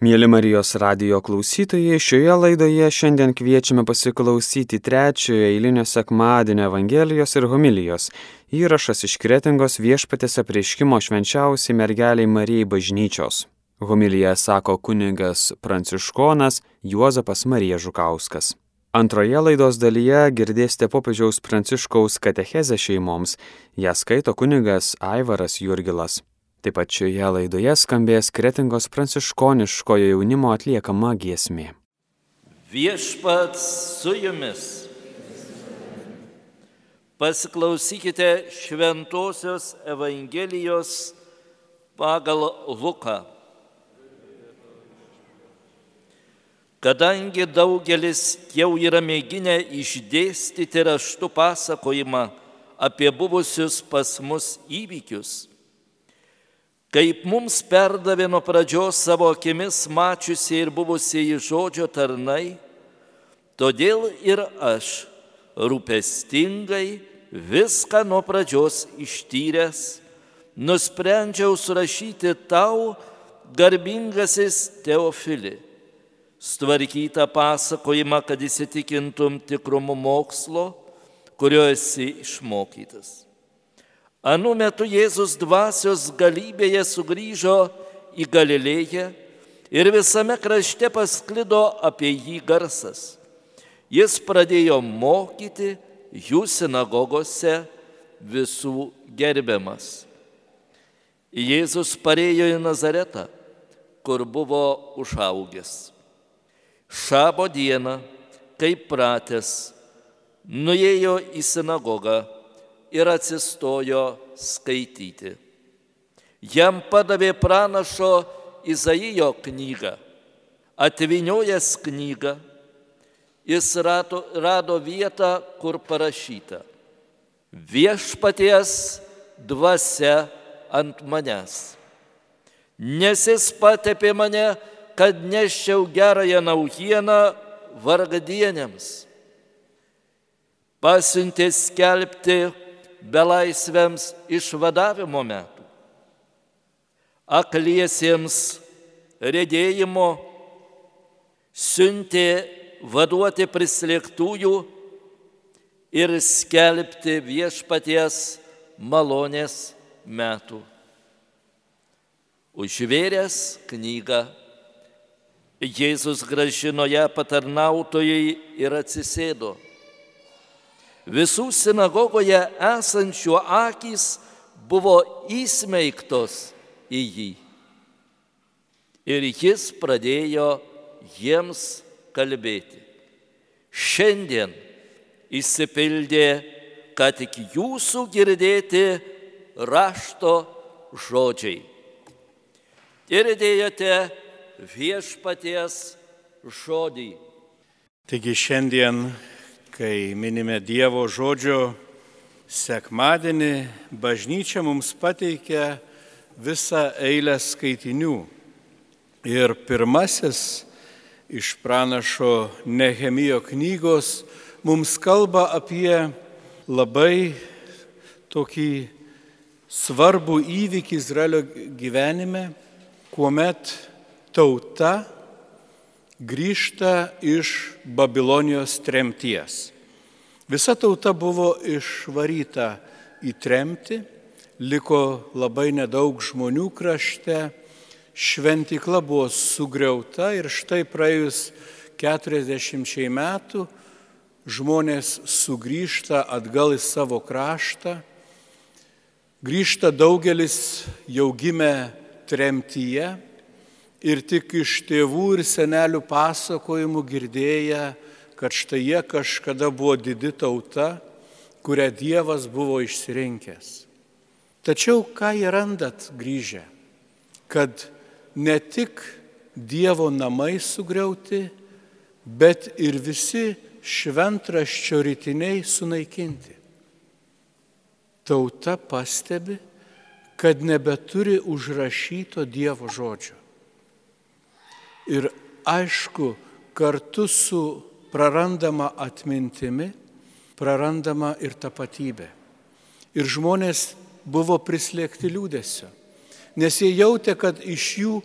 Mėly Marijos radio klausytojai, šioje laidoje šiandien kviečiame pasiklausyti trečiojo eilinio sekmadienio Evangelijos ir homilijos. Įrašas iš Kretingos viešpatės apreiškimo švenčiausiai mergeliai Marijai bažnyčios. Homiliją sako kunigas Pranciškonas Juozapas Marija Žukauskas. Antroje laidos dalyje girdėsite popiežiaus Pranciškaus katechezę šeimoms. Ja skaito kunigas Aivaras Jurgilas. Taip pat šioje laidoje skambės Kretingos pranciškoniškojo jaunimo atliekama giesmė. Viešpats su jumis. Pasiklausykite Šventojios Evangelijos pagal Luką. Kadangi daugelis jau yra mėginę išdėstyti raštų pasakojimą apie buvusius pas mus įvykius, Kaip mums perdavė nuo pradžios savo akimis mačiusiai ir buvusieji žodžio tarnai, todėl ir aš rūpestingai viską nuo pradžios ištyręs, nusprendžiau surašyti tau, garbingasis Teofili, stvarkytą pasakojimą, kad įsitikintum tikrumu mokslo, kurio esi išmokytas. Anu metu Jėzus dvasios galybėje sugrįžo į Galilėją ir visame krašte pasklido apie jį garsas. Jis pradėjo mokyti jų sinagogose visų gerbiamas. Jėzus parėjo į Nazaretą, kur buvo užaugęs. Šabo dieną, kaip pratęs, nuėjo į sinagogą ir atsistojo skaityti. Jam padavė pranašo Izaijo knygą. Atviniojęs knygą, jis rado, rado vietą, kur parašyta. Viešpaties dvasia ant manęs. Nes jis patepė mane, kad neščiau gerąją naujieną vargadienėms. Pasiuntė skelbti belaisviams išvadavimo metų, akliesiems rėdėjimo, siuntė vaduoti prislėgtųjų ir skelbti viešpaties malonės metų. Užvėręs knygą, Jėzus gražino ją patarnautojai ir atsisėdo. Visų sinagogoje esančių akys buvo įsmeigtos į jį. Ir jis pradėjo jiems kalbėti. Šiandien įsipildė, kad tik jūsų girdėti rašto žodžiai. Girdėjote viešpaties žodį. Taigi šiandien kai minime Dievo žodžio sekmadienį, bažnyčia mums pateikia visą eilę skaitinių. Ir pirmasis iš pranašo Nehemijo knygos mums kalba apie labai tokį svarbų įvykį Izraelio gyvenime, kuomet tauta grįžta iš Babilonijos tremties. Visa tauta buvo išvaryta į tremtį, liko labai nedaug žmonių krašte, šventikla buvo sugriauta ir štai praėjus 40 metų žmonės sugrįžta atgal į savo kraštą, grįžta daugelis jau gimę tremtyje ir tik iš tėvų ir senelių pasakojimų girdėję, kad štai jie kažkada buvo didi tauta, kurią Dievas buvo išsirinkęs. Tačiau ką jie randat grįžę? Kad ne tik Dievo namai sugriauti, bet ir visi šventraščio rytiniai sunaikinti. Tauta pastebi, kad nebeturi užrašyto Dievo žodžio. Ir aišku, kartu su prarandama atmintimi, prarandama ir tapatybė. Ir žmonės buvo prislėgti liūdėsio, nes jie jautė, kad iš jų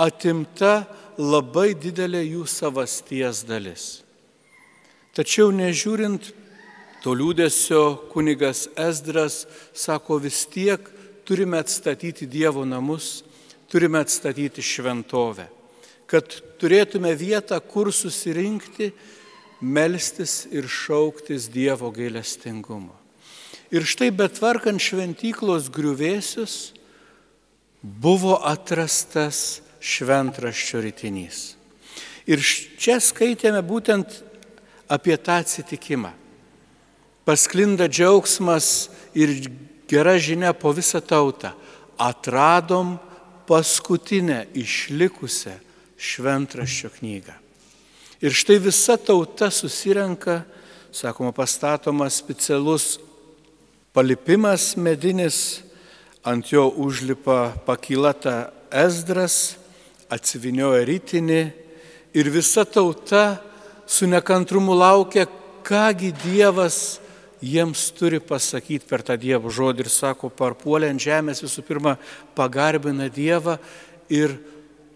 atimta labai didelė jų savasties dalis. Tačiau nežiūrint to liūdėsio kunigas Esdras sako vis tiek turime atstatyti Dievo namus, turime atstatyti šventovę, kad turėtume vietą, kur susirinkti, melstis ir šauktis Dievo gailestingumo. Ir štai betvarkant šventyklos griuvėsius buvo atrastas šventraščio rytinys. Ir čia skaitėme būtent apie tą atsitikimą pasklinda džiaugsmas ir gera žinia po visą tautą. Atradom paskutinę išlikusią šventraščio knygą. Ir štai visa tauta susirenka, sakoma, pastatomas specialus palipimas medinis, ant jo užlipa pakilata Esdras, atsivinioja rytinį ir visa tauta su nekantrumu laukia, kągi Dievas jiems turi pasakyti per tą Dievo žodį ir sako, parpuolė ant žemės visų pirma pagarbina Dievą ir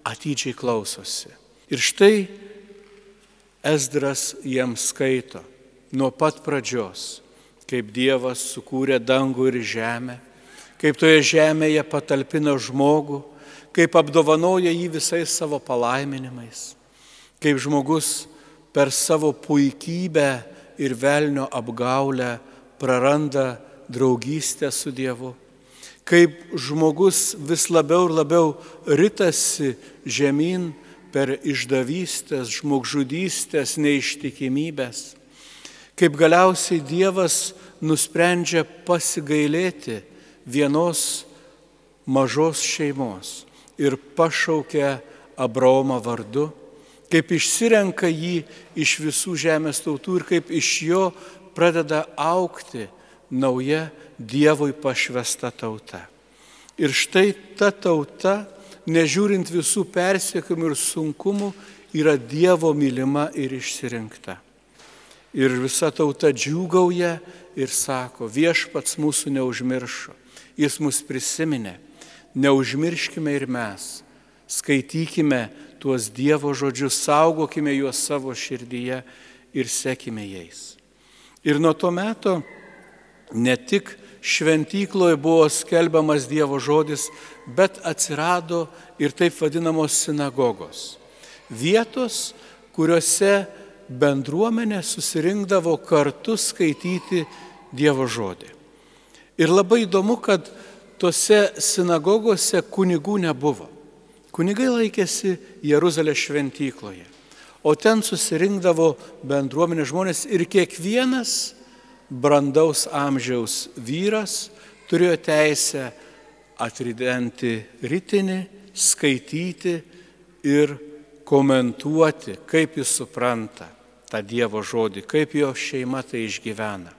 atidžiai klausosi. Ir štai Esdras jiems skaito nuo pat pradžios, kaip Dievas sukūrė dangų ir žemę, kaip toje žemėje patalpino žmogų, kaip apdovanoja jį visais savo palaiminimais, kaip žmogus per savo puikybę ir velnio apgaulę praranda draugystę su Dievu. Kaip žmogus vis labiau ir labiau ritasi žemyn per išdavystės, žmogžudystės, neištikimybės. Kaip galiausiai Dievas nusprendžia pasigailėti vienos mažos šeimos ir pašaukia Abraomą vardu kaip išsirenka jį iš visų žemės tautų ir kaip iš jo pradeda aukti nauja Dievui pašvesta tauta. Ir štai ta tauta, nežiūrint visų persiekimų ir sunkumų, yra Dievo mylima ir išsirinkta. Ir visa tauta džiūgauja ir sako, viešpats mūsų neužmiršo, jis mus prisiminė, neužmirškime ir mes, skaitykime tuos Dievo žodžius, saugokime juos savo širdyje ir sekime jais. Ir nuo to meto ne tik šventykloje buvo skelbiamas Dievo žodis, bet atsirado ir taip vadinamos sinagogos. Vietos, kuriuose bendruomenė susirinkdavo kartu skaityti Dievo žodį. Ir labai įdomu, kad tose sinagogose kunigų nebuvo. Kunigai laikėsi Jeruzalės šventykloje, o ten susirinkdavo bendruomenė žmonės ir kiekvienas brandaus amžiaus vyras turėjo teisę atridenti rytinį, skaityti ir komentuoti, kaip jis supranta tą Dievo žodį, kaip jo šeima tai išgyvena.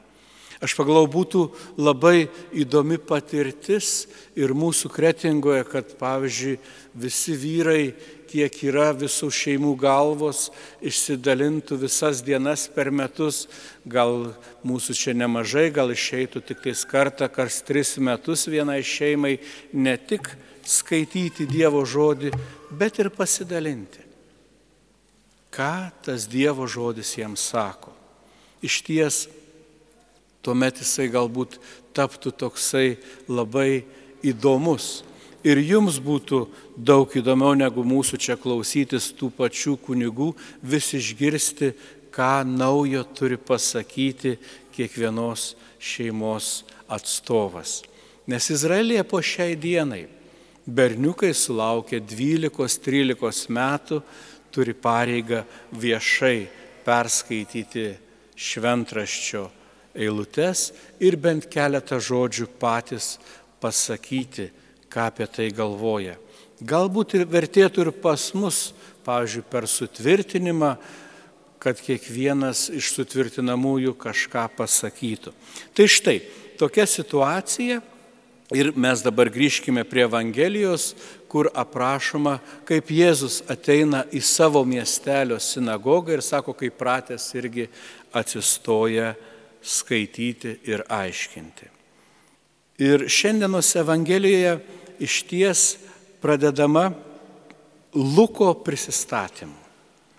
Aš pagalau būtų labai įdomi patirtis ir mūsų kretingoje, kad pavyzdžiui visi vyrai, kiek yra visų šeimų galvos, išsidalintų visas dienas per metus, gal mūsų čia nemažai, gal išeitų tik tais kartą, kas tris metus vienai šeimai ne tik skaityti Dievo žodį, bet ir pasidalinti. Ką tas Dievo žodis jiems sako? Iš ties tuomet jisai galbūt taptų toksai labai įdomus. Ir jums būtų daug įdomiau negu mūsų čia klausytis tų pačių kunigų, vis išgirsti, ką naujo turi pasakyti kiekvienos šeimos atstovas. Nes Izraelija po šiai dienai berniukai sulaukia 12-13 metų turi pareigą viešai perskaityti šventraščio eilutes ir bent keletą žodžių patys pasakyti, ką apie tai galvoja. Galbūt ir vertėtų ir pas mus, pavyzdžiui, per sutvirtinimą, kad kiekvienas iš sutvirtinamųjų kažką pasakytų. Tai štai, tokia situacija ir mes dabar grįžkime prie Evangelijos, kur aprašoma, kaip Jėzus ateina į savo miestelio sinagogą ir sako, kaip pratęs irgi atsistoja skaityti ir aiškinti. Ir šiandienos Evangelijoje iš ties pradedama Luko prisistatymu.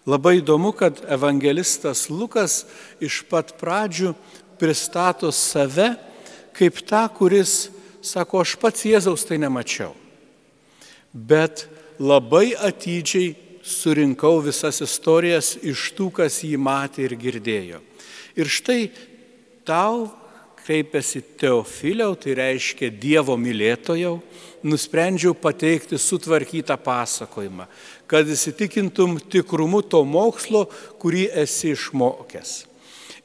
Labai įdomu, kad evangelistas Lukas iš pat pradžių pristato save kaip tą, kuris sako, aš pats Jėzaus tai nemačiau. Bet labai atidžiai surinkau visas istorijas iš tų, kas jį matė ir girdėjo. Ir štai tau kreipiasi Teofiliau, tai reiškia Dievo mylėtojau, nusprendžiau pateikti sutvarkytą pasakojimą, kad įsitikintum tikrumu to mokslo, kurį esi išmokęs.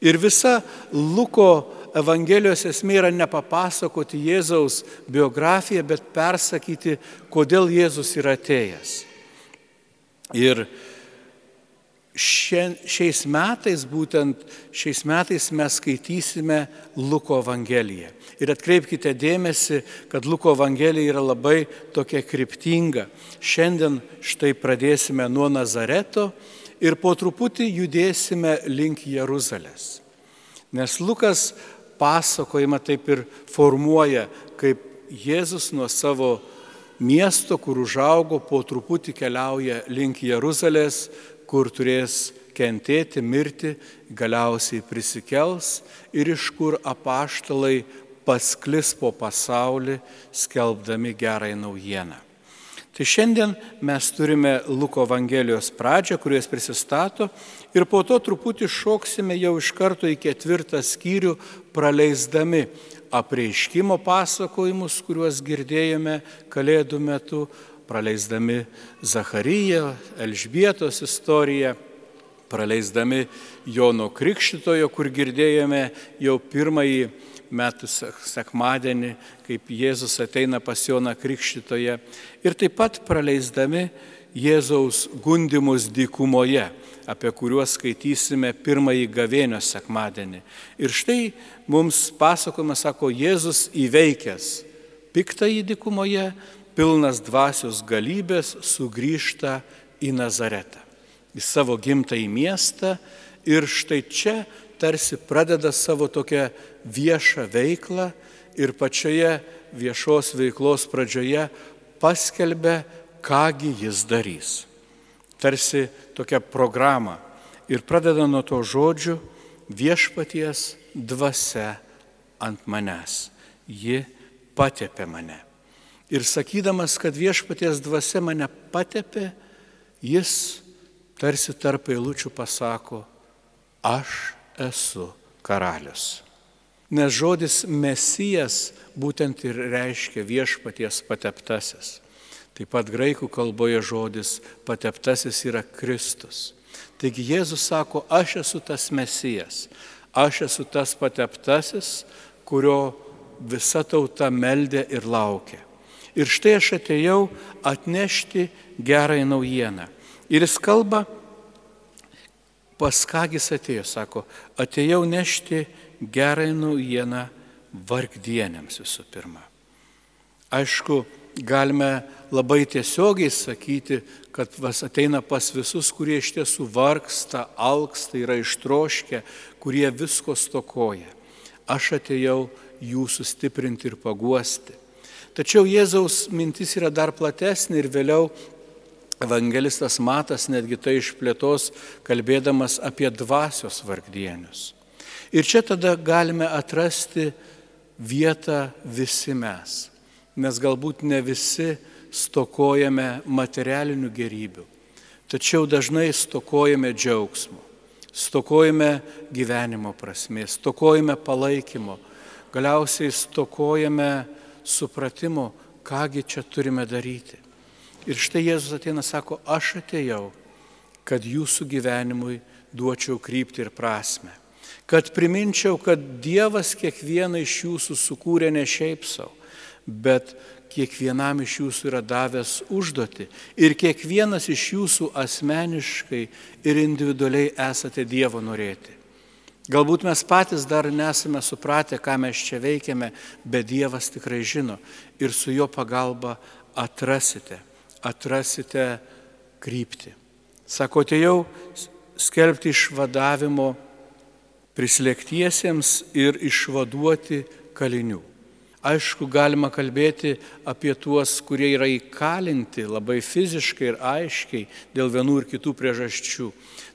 Ir visa Luko Evangelijos esmė yra nepapasakoti Jėzaus biografiją, bet persakyti, kodėl Jėzus yra atėjęs. Ir šiais metais, būtent šiais metais mes skaitysime Luko Evangeliją. Ir atkreipkite dėmesį, kad Luko Evangelija yra labai tokia kryptinga. Šiandien štai pradėsime nuo Nazareto ir po truputį judėsime link Jeruzalės. Nes Lukas pasakojimą taip ir formuoja, kaip Jėzus nuo savo miesto, kur užaugo, po truputį keliauja link Jeruzalės, kur turės kentėti, mirti, galiausiai prisikels ir iš kur apaštalai pasklis po pasaulį, skelbdami gerąją naujieną. Tai šiandien mes turime Luko Evangelijos pradžią, kuris prisistato ir po to truputį šoksime jau iš karto į ketvirtą skyrių, praleisdami apreiškimo pasakojimus, kuriuos girdėjome Kalėdų metu, praleisdami Zacharyją, Elžbietos istoriją, praleisdami Jono Krikštitojo, kur girdėjome jau pirmąjį metų sekmadienį, kaip Jėzus ateina pas Joną Krikščitoje ir taip pat praleisdami Jėzaus gundimus dykumoje, apie kuriuos skaitysime pirmąjį gavėnio sekmadienį. Ir štai mums pasakojama, sako, Jėzus įveikęs piktąjį dykumoje, pilnas dvasios galybės, sugrįžta į Nazaretą, į savo gimtąjį miestą ir štai čia tarsi pradeda savo tokią viešą veiklą ir pačioje viešos veiklos pradžioje paskelbia, kągi jis darys. Tarsi tokią programą. Ir pradeda nuo to žodžių viešpaties dvasia ant manęs. Ji patepė mane. Ir sakydamas, kad viešpaties dvasia mane patepė, jis tarsi tarp eilučių pasako, aš esu karalius. Nes žodis mesijas būtent ir reiškia viešpaties pateptasis. Taip pat graikų kalboje žodis pateptasis yra Kristus. Taigi Jėzus sako, aš esu tas mesijas, aš esu tas pateptasis, kurio visa tauta meldė ir laukė. Ir štai aš atėjau atnešti gerąją naujieną. Ir jis kalba Pas kągis atėjo, sako, atėjau nešti gerą naujieną vargdienėms visų pirma. Aišku, galime labai tiesiogiai sakyti, kad vas ateina pas visus, kurie iš tiesų vargsta, alksta, yra ištroškę, kurie visko stokoja. Aš atėjau jūsų stiprinti ir paguosti. Tačiau Jėzaus mintis yra dar platesnė ir vėliau Evangelistas Matas netgi tai išplėtos, kalbėdamas apie dvasios vargdienius. Ir čia tada galime atrasti vietą visi mes, nes galbūt ne visi stokojame materialinių gerybių, tačiau dažnai stokojame džiaugsmo, stokojame gyvenimo prasmės, stokojame palaikymo, galiausiai stokojame supratimo, kągi čia turime daryti. Ir štai Jėzus ateina, sako, aš atėjau, kad jūsų gyvenimui duočiau krypti ir prasme. Kad priminčiau, kad Dievas kiekvieną iš jūsų sukūrė ne šiaip savo, bet kiekvienam iš jūsų yra davęs užduoti. Ir kiekvienas iš jūsų asmeniškai ir individualiai esate Dievo norėti. Galbūt mes patys dar nesame supratę, ką mes čia veikiame, bet Dievas tikrai žino ir su jo pagalba atrasite atrasite kryptį. Sako, atėjau skelbti išvadavimo prislėgtiesiems ir išvaduoti kalinių. Aišku, galima kalbėti apie tuos, kurie yra įkalinti labai fiziškai ir aiškiai dėl vienų ir kitų priežasčių.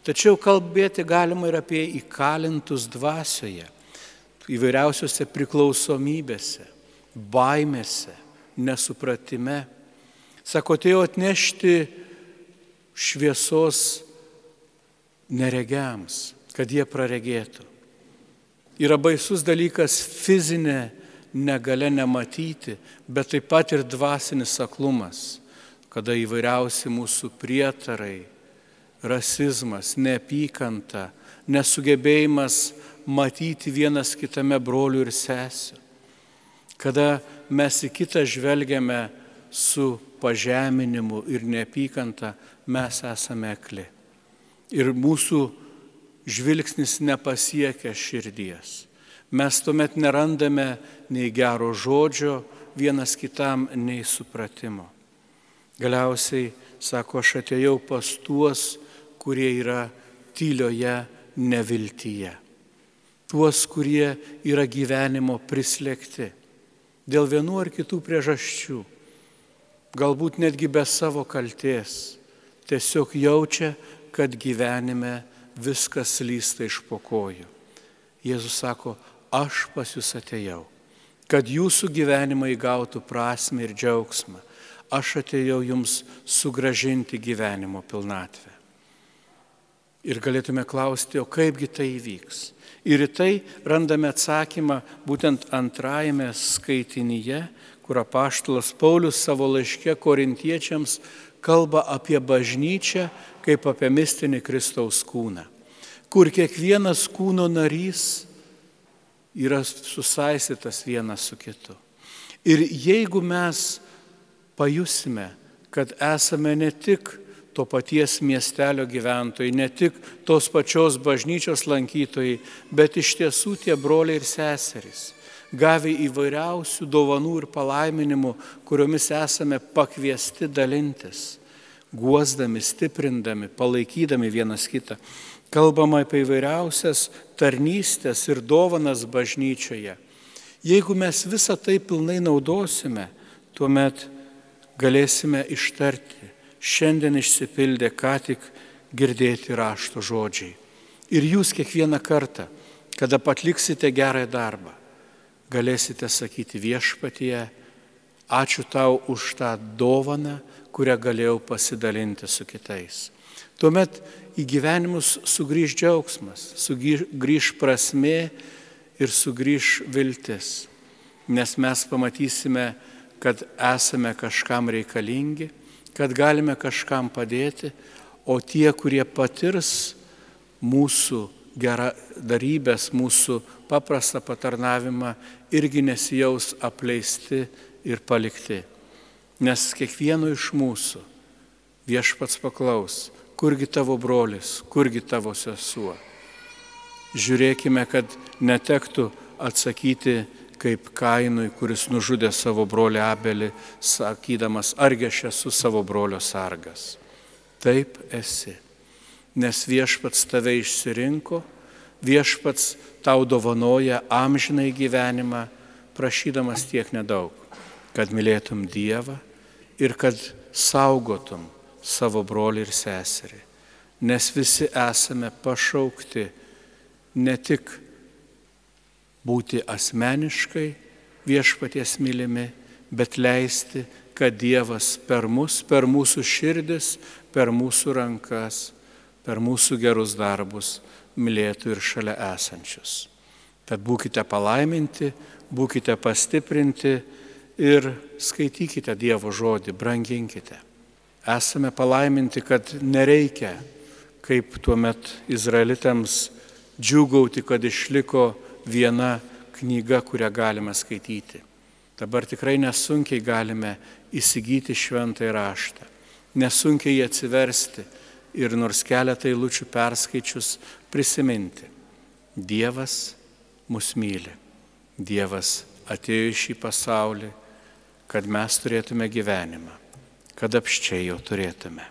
Tačiau kalbėti galima ir apie įkalintus dvasioje, įvairiausiose priklausomybėse, baimėse, nesupratime. Sako, atėjau atnešti šviesos neregiams, kad jie praregėtų. Yra baisus dalykas fizinė negale nematyti, bet taip pat ir dvasinis aklumas, kada įvairiausi mūsų prietarai, rasizmas, neapykanta, nesugebėjimas matyti vienas kitame brolių ir sesijų, kada mes į kitą žvelgiame su pažeminimu ir neapykanta, mes esame akli. Ir mūsų žvilgsnis nepasiekia širdies. Mes tuomet nerandame nei gero žodžio vienas kitam, nei supratimo. Galiausiai, sako, aš atėjau pas tuos, kurie yra tylioje neviltyje. Tuos, kurie yra gyvenimo prislėgti. Dėl vienų ar kitų priežasčių. Galbūt netgi be savo kalties. Tiesiog jaučia, kad gyvenime viskas lysta iš pokojų. Jėzus sako, aš pas jūs atėjau, kad jūsų gyvenimai gautų prasme ir džiaugsmą. Aš atėjau jums sugražinti gyvenimo pilnatvę. Ir galėtume klausti, o kaipgi tai įvyks? Ir į tai randame atsakymą būtent antrajame skaitinyje, kur apaštalas Paulius savo laiške korintiečiams kalba apie bažnyčią kaip apie mistinį Kristaus kūną, kur kiekvienas kūno narys yra susaistytas vienas su kitu. Ir jeigu mes pajusime, kad esame ne tik to paties miestelio gyventojai, ne tik tos pačios bažnyčios lankytojai, bet iš tiesų tie broliai ir seserys, gavę įvairiausių dovanų ir palaiminimų, kuriomis esame pakviesti dalintis, guosdami, stiprindami, palaikydami vienas kitą. Kalbama apie įvairiausias tarnystės ir dovanas bažnyčioje. Jeigu mes visą tai pilnai naudosime, tuomet galėsime ištarti, šiandien išsipildė ką tik girdėti rašto žodžiai. Ir jūs kiekvieną kartą, kada patliksite gerą darbą, galėsite sakyti viešpatie, ačiū tau už tą dovaną, kurią galėjau pasidalinti su kitais. Tuomet į gyvenimus sugrįž džiaugsmas, sugrįž prasmė ir sugrįž viltis, nes mes pamatysime, kad esame kažkam reikalingi, kad galime kažkam padėti, o tie, kurie patirs mūsų gerą darybės, mūsų paprastą patarnavimą, irgi nesijaus apleisti ir palikti. Nes kiekvieno iš mūsų viešpats paklaus, kurgi tavo brolis, kurgi tavo sesuo. Žiūrėkime, kad netektų atsakyti kaip kainui, kuris nužudė savo brolį Abelį, sakydamas, argi aš esu savo brolio sargas. Taip esi, nes viešpats tave išsirinko, viešpats tau dovanoja amžinai gyvenimą, prašydamas tiek nedaug, kad mylėtum Dievą ir kad saugotum savo brolį ir seserį. Nes visi esame pašaukti ne tik būti asmeniškai viešpaties mylimi, bet leisti, kad Dievas per mus, per mūsų širdis, per mūsų rankas, per mūsų gerus darbus mylėtų ir šalia esančius. Tad būkite palaiminti, būkite pastiprinti ir skaitykite Dievo žodį, branginkite. Esame palaiminti, kad nereikia, kaip tuomet izraelitams, džiugauti, kad išliko viena knyga, kurią galime skaityti. Dabar tikrai nesunkiai galime įsigyti šventąjį raštą, nesunkiai jį atsiversti ir nors keletą eilučių perskaičius prisiminti. Dievas mus myli. Dievas atėjo į šį pasaulį, kad mes turėtume gyvenimą kad apščiai jo turėtume.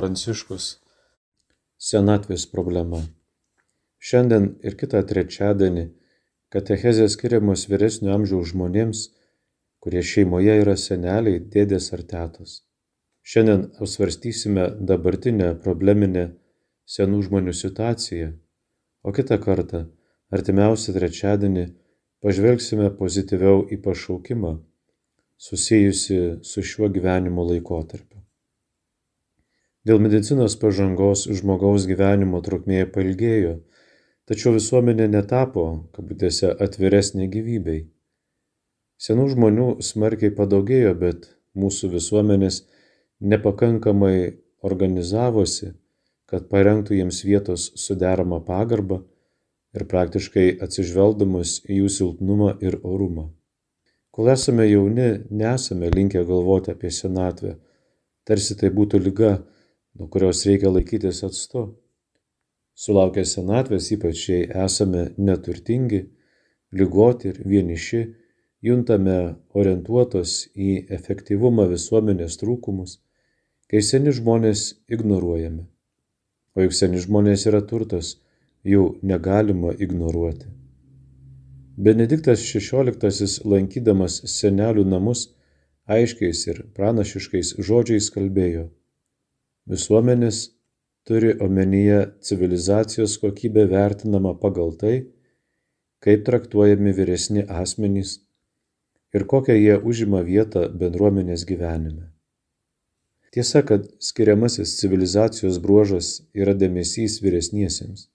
Pranciškus. Senatvės problema. Šiandien ir kitą trečiadienį katechezės skiriamos vyresnio amžiaus žmonėms, kurie šeimoje yra seneliai, dėdės ar tetos. Šiandien apsvarstysime dabartinę probleminę senų žmonių situaciją, o kitą kartą, artimiausią trečiadienį, pažvelgsime pozityviau į pašaukimą susijusi su šiuo gyvenimo laikotarpiu. Dėl medicinos pažangos žmogaus gyvenimo trukmė pailgėjo, tačiau visuomenė netapo, kabutėse, atviresnė gyvybei. Senų žmonių smarkiai padaugėjo, bet mūsų visuomenės nepakankamai organizavosi, kad parengtų jiems vietos su derama pagarba ir praktiškai atsižvelgdamas į jų silpnumą ir orumą. Kol esame jauni, nesame linkę galvoti apie senatvę, tarsi tai būtų lyga, nuo kurios reikia laikytis atstu. Sulaukę senatvės, ypač jei esame neturtingi, lygoti ir vieniši, juntame orientuotos į efektyvumą visuomenės trūkumus, kai seni žmonės ignoruojami. O juk seni žmonės yra turtas, jų negalima ignoruoti. Benediktas XVI lankydamas senelių namus aiškiais ir pranašiškais žodžiais kalbėjo. Visuomenės turi omenyje civilizacijos kokybę vertinama pagal tai, kaip traktuojami vyresni asmenys ir kokią jie užima vietą bendruomenės gyvenime. Tiesa, kad skiriamasis civilizacijos bruožas yra dėmesys vyresniesiems.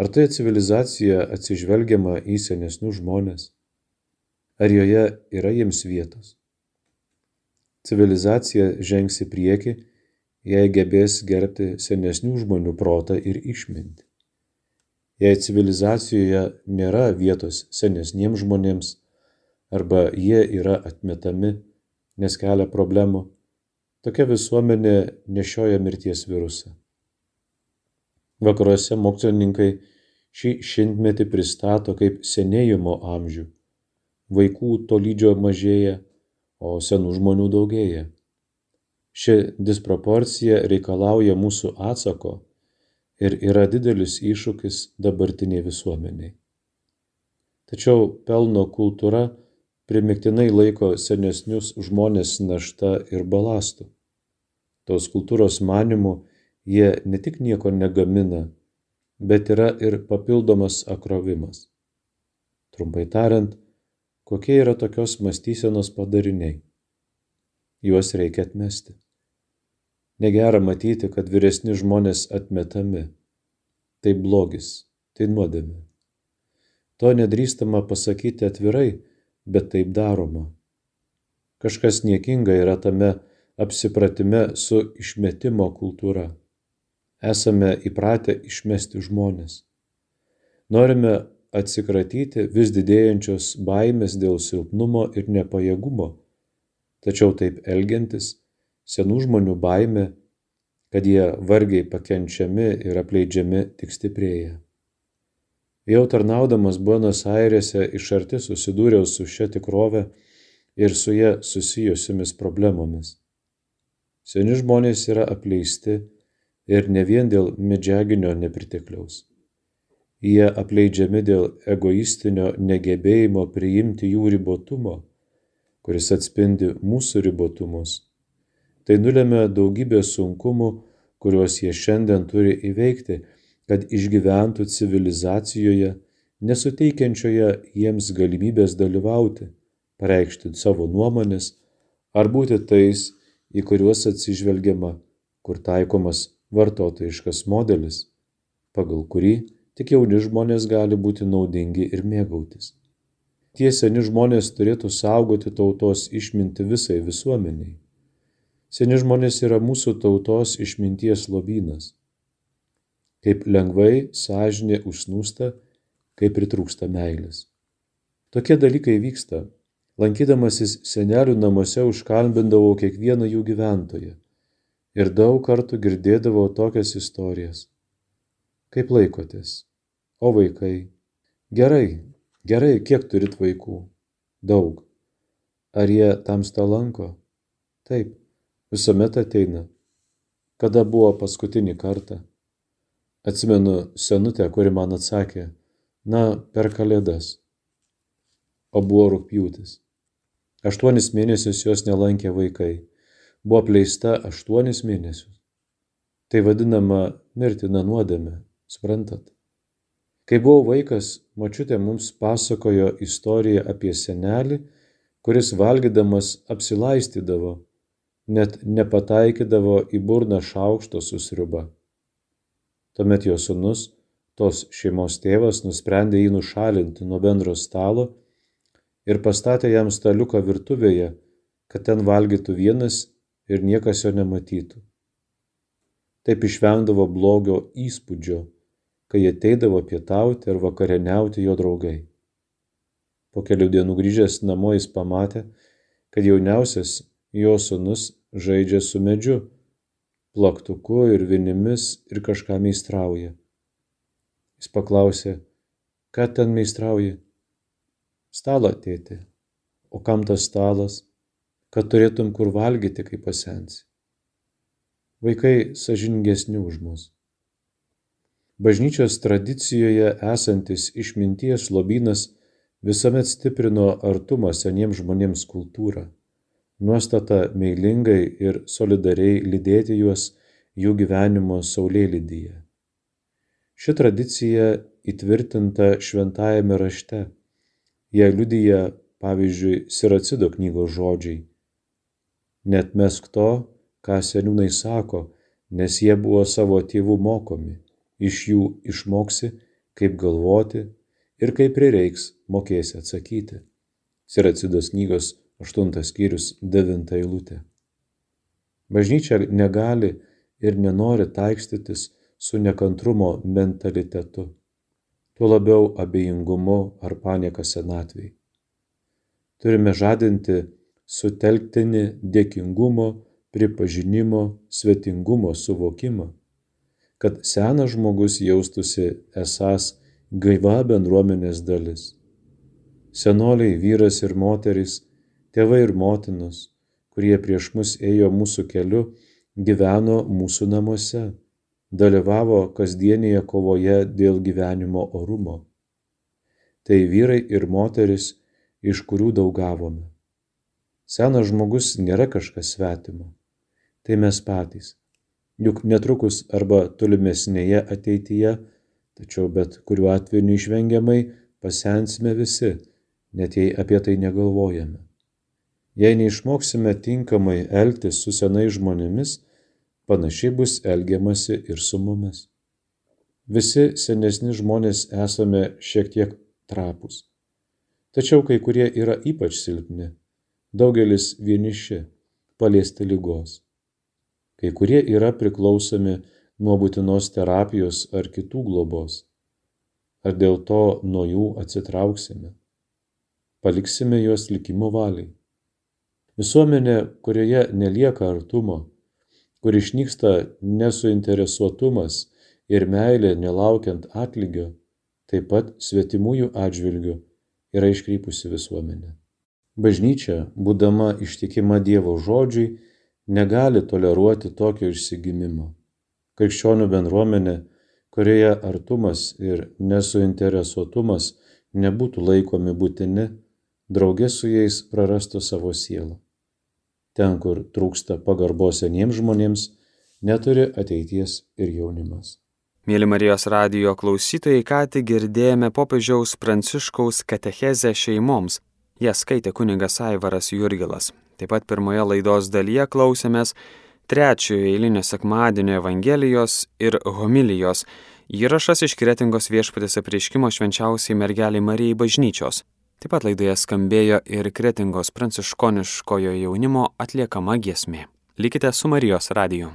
Ar toje civilizacijoje atsižvelgiama į senesnius žmonės? Ar joje yra jiems vietos? Civilizacija žengs į priekį, jei gebės gerbti senesnių žmonių protą ir išmintį. Jei civilizacijoje nėra vietos senesniems žmonėms arba jie yra atmetami, nes kelia problemų, tokia visuomenė nešioja mirties virusą. Vakaruose mokslininkai šį šimtmetį pristato kaip senėjimo amžių. Vaikų tolydžio mažėja, o senų žmonių daugėja. Ši disproporcija reikalauja mūsų atsako ir yra didelis iššūkis dabartiniai visuomeniai. Tačiau pelno kultūra primiktinai laiko senesnius žmonės našta ir balastu. Tos kultūros manimu jie ne tik nieko negamina, bet yra ir papildomas akrovimas. Trumpai tariant, kokie yra tokios mąstysenos padariniai. Juos reikia atmesti. Negera matyti, kad vyresni žmonės atmetami. Tai blogis, tai nuodėmė. To nedrįstama pasakyti atvirai, bet taip daroma. Kažkas niekinga yra tame apsipratime su išmetimo kultūra esame įpratę išmesti žmones. Norime atsikratyti vis didėjančios baimės dėl silpnumo ir nepajėgumo, tačiau taip elgiantis, senų žmonių baime, kad jie vargiai pakenčiami ir apleidžiami tik stiprėja. Jau tarnaudamas Buenos Airėse iš arti susidūriau su šia tikrove ir su ją susijusiamis problemomis. Seni žmonės yra apleisti ir ne vien dėl medžiaginio nepritekliaus. Jie apleidžiami dėl egoistinio negebėjimo priimti jų ribotumo, kuris atspindi mūsų ribotumus. Tai nulėmė daugybę sunkumų, kuriuos jie šiandien turi įveikti, kad išgyventų civilizacijoje, nesuteikiančioje jiems galimybės dalyvauti, pareikšti savo nuomonės ar būti tais, į kuriuos atsižvelgiama, kur taikomas vartotojiškas modelis, pagal kurį tik jauni žmonės gali būti naudingi ir mėgautis. Tie seni žmonės turėtų saugoti tautos išminti visai visuomeniai. Seni žmonės yra mūsų tautos išminties lobynas. Kaip lengvai sąžinė užsnūsta, kaip pritrūksta meilės. Tokie dalykai vyksta. Lankydamasis senelių namuose užkalbindavau kiekvieną jų gyventoją ir daug kartų girdėdavau tokias istorijas. Kaip laikotės? O vaikai? Gerai, gerai, kiek turit vaikų? Daug. Ar jie tamsta lanko? Taip, visuomet ateina. kada buvo paskutinį kartą. Atsimenu senutę, kuri man atsakė, na, per kalėdas. O buvo rūpjūtis. Aštuonis mėnesius jos nelankė vaikai. Buvo pleista aštuonis mėnesius. Tai vadinama mirtina nuodėme, suprantat? Kai buvau vaikas, mačiutė mums pasakojo istoriją apie senelį, kuris valgydamas apsilaistydavo net nepataikydavo į burną šaukšto su sriuba. Tuomet jo sunus, tos šeimos tėvas, nusprendė jį nušalinti nuo bendro stalo ir pastatė jam staliuką virtuvėje, kad ten valgytų vienas ir niekas jo nematytų. Taip išvengdavo blogio įspūdžio, kai ateidavo pietauti ar vakarieniauti jo draugai. Po kelių dienų grįžęs namo jis pamatė, kad jauniausias jo sūnus žaidžia su medžiu, plaktuku ir vinimis ir kažką meistrauja. Jis paklausė, ką ten meistrauji? Stalą tėti. O kam tas stalas? Kad turėtum kur valgyti, kai pasensi. Vaikai sažingesni už mus. Bažnyčios tradicijoje esantis išminties lobynas visuomet stiprino artumą seniems žmonėms kultūrą nuostata meilingai ir solidariai lydėti juos jų gyvenimo saulėlydyje. Ši tradicija įtvirtinta šventajame rašte. Jie liudyja, pavyzdžiui, Siracido knygos žodžiai. Net mesk to, ką seniūnai sako, nes jie buvo savo tėvų mokomi, iš jų išmoksi, kaip galvoti ir kaip prireiks mokėsi atsakyti. Siracidos knygos 8 skyrius 9 eilutė. Bažnyčia negali ir nenori taikstytis su nekantrumo mentalitetu, tuo labiau abejingumu ar panieka senatvėj. Turime žadinti sutelktinį dėkingumo, pripažinimo, svetingumo suvokimą, kad senas žmogus jaustųsi esas gaiva bendruomenės dalis. Senoliai, vyras ir moteris tėvai ir motinos, kurie prieš mus ėjo mūsų keliu, gyveno mūsų namuose, dalyvavo kasdienėje kovoje dėl gyvenimo orumo. Tai vyrai ir moteris, iš kurių daug gavome. Senas žmogus nėra kažkas svetimo, tai mes patys. Juk netrukus arba tolimesnėje ateityje, tačiau bet kuriuo atveju neišvengiamai pasensime visi, net jei apie tai negalvojame. Jei neišmoksime tinkamai elgtis su senais žmonėmis, panašiai bus elgiamasi ir su mumis. Visi senesni žmonės esame šiek tiek trapus. Tačiau kai kurie yra ypač silpni, daugelis vieniši, paliesti lygos. Kai kurie yra priklausomi nuo būtinos terapijos ar kitų globos. Ar dėl to nuo jų atsitrauksime? Paliksime juos likimo valiai. Visuomenė, kurioje nelieka artumo, kur išnyksta nesuinteresuotumas ir meilė nelaukiant atlygio, taip pat svetimųjų atžvilgių yra iškrypusi visuomenė. Bažnyčia, būdama ištikima Dievo žodžiui, negali toleruoti tokio išsigimimo. Krikščionių bendruomenė, kurioje artumas ir nesuinteresuotumas nebūtų laikomi būtini, draugė su jais prarastų savo sielą. Ten, kur trūksta pagarbos seniems žmonėms, neturi ateities ir jaunimas. Mėly Marijos radijo klausytojai, ką tik girdėjome popiežiaus Pranciškaus katechezę šeimoms. Ją skaitė kuningas Aivaras Jurgilas. Taip pat pirmoje laidos dalyje klausėmės trečiojo eilinio sekmadienio Evangelijos ir homilijos. Įrašas iš kretingos viešpatės apreiškimo švenčiausiai mergeliai Marijai bažnyčios. Taip pat laidoje skambėjo ir kretingos pranciškoniškojo jaunimo atliekama giesmė. Likite su Marijos radiju.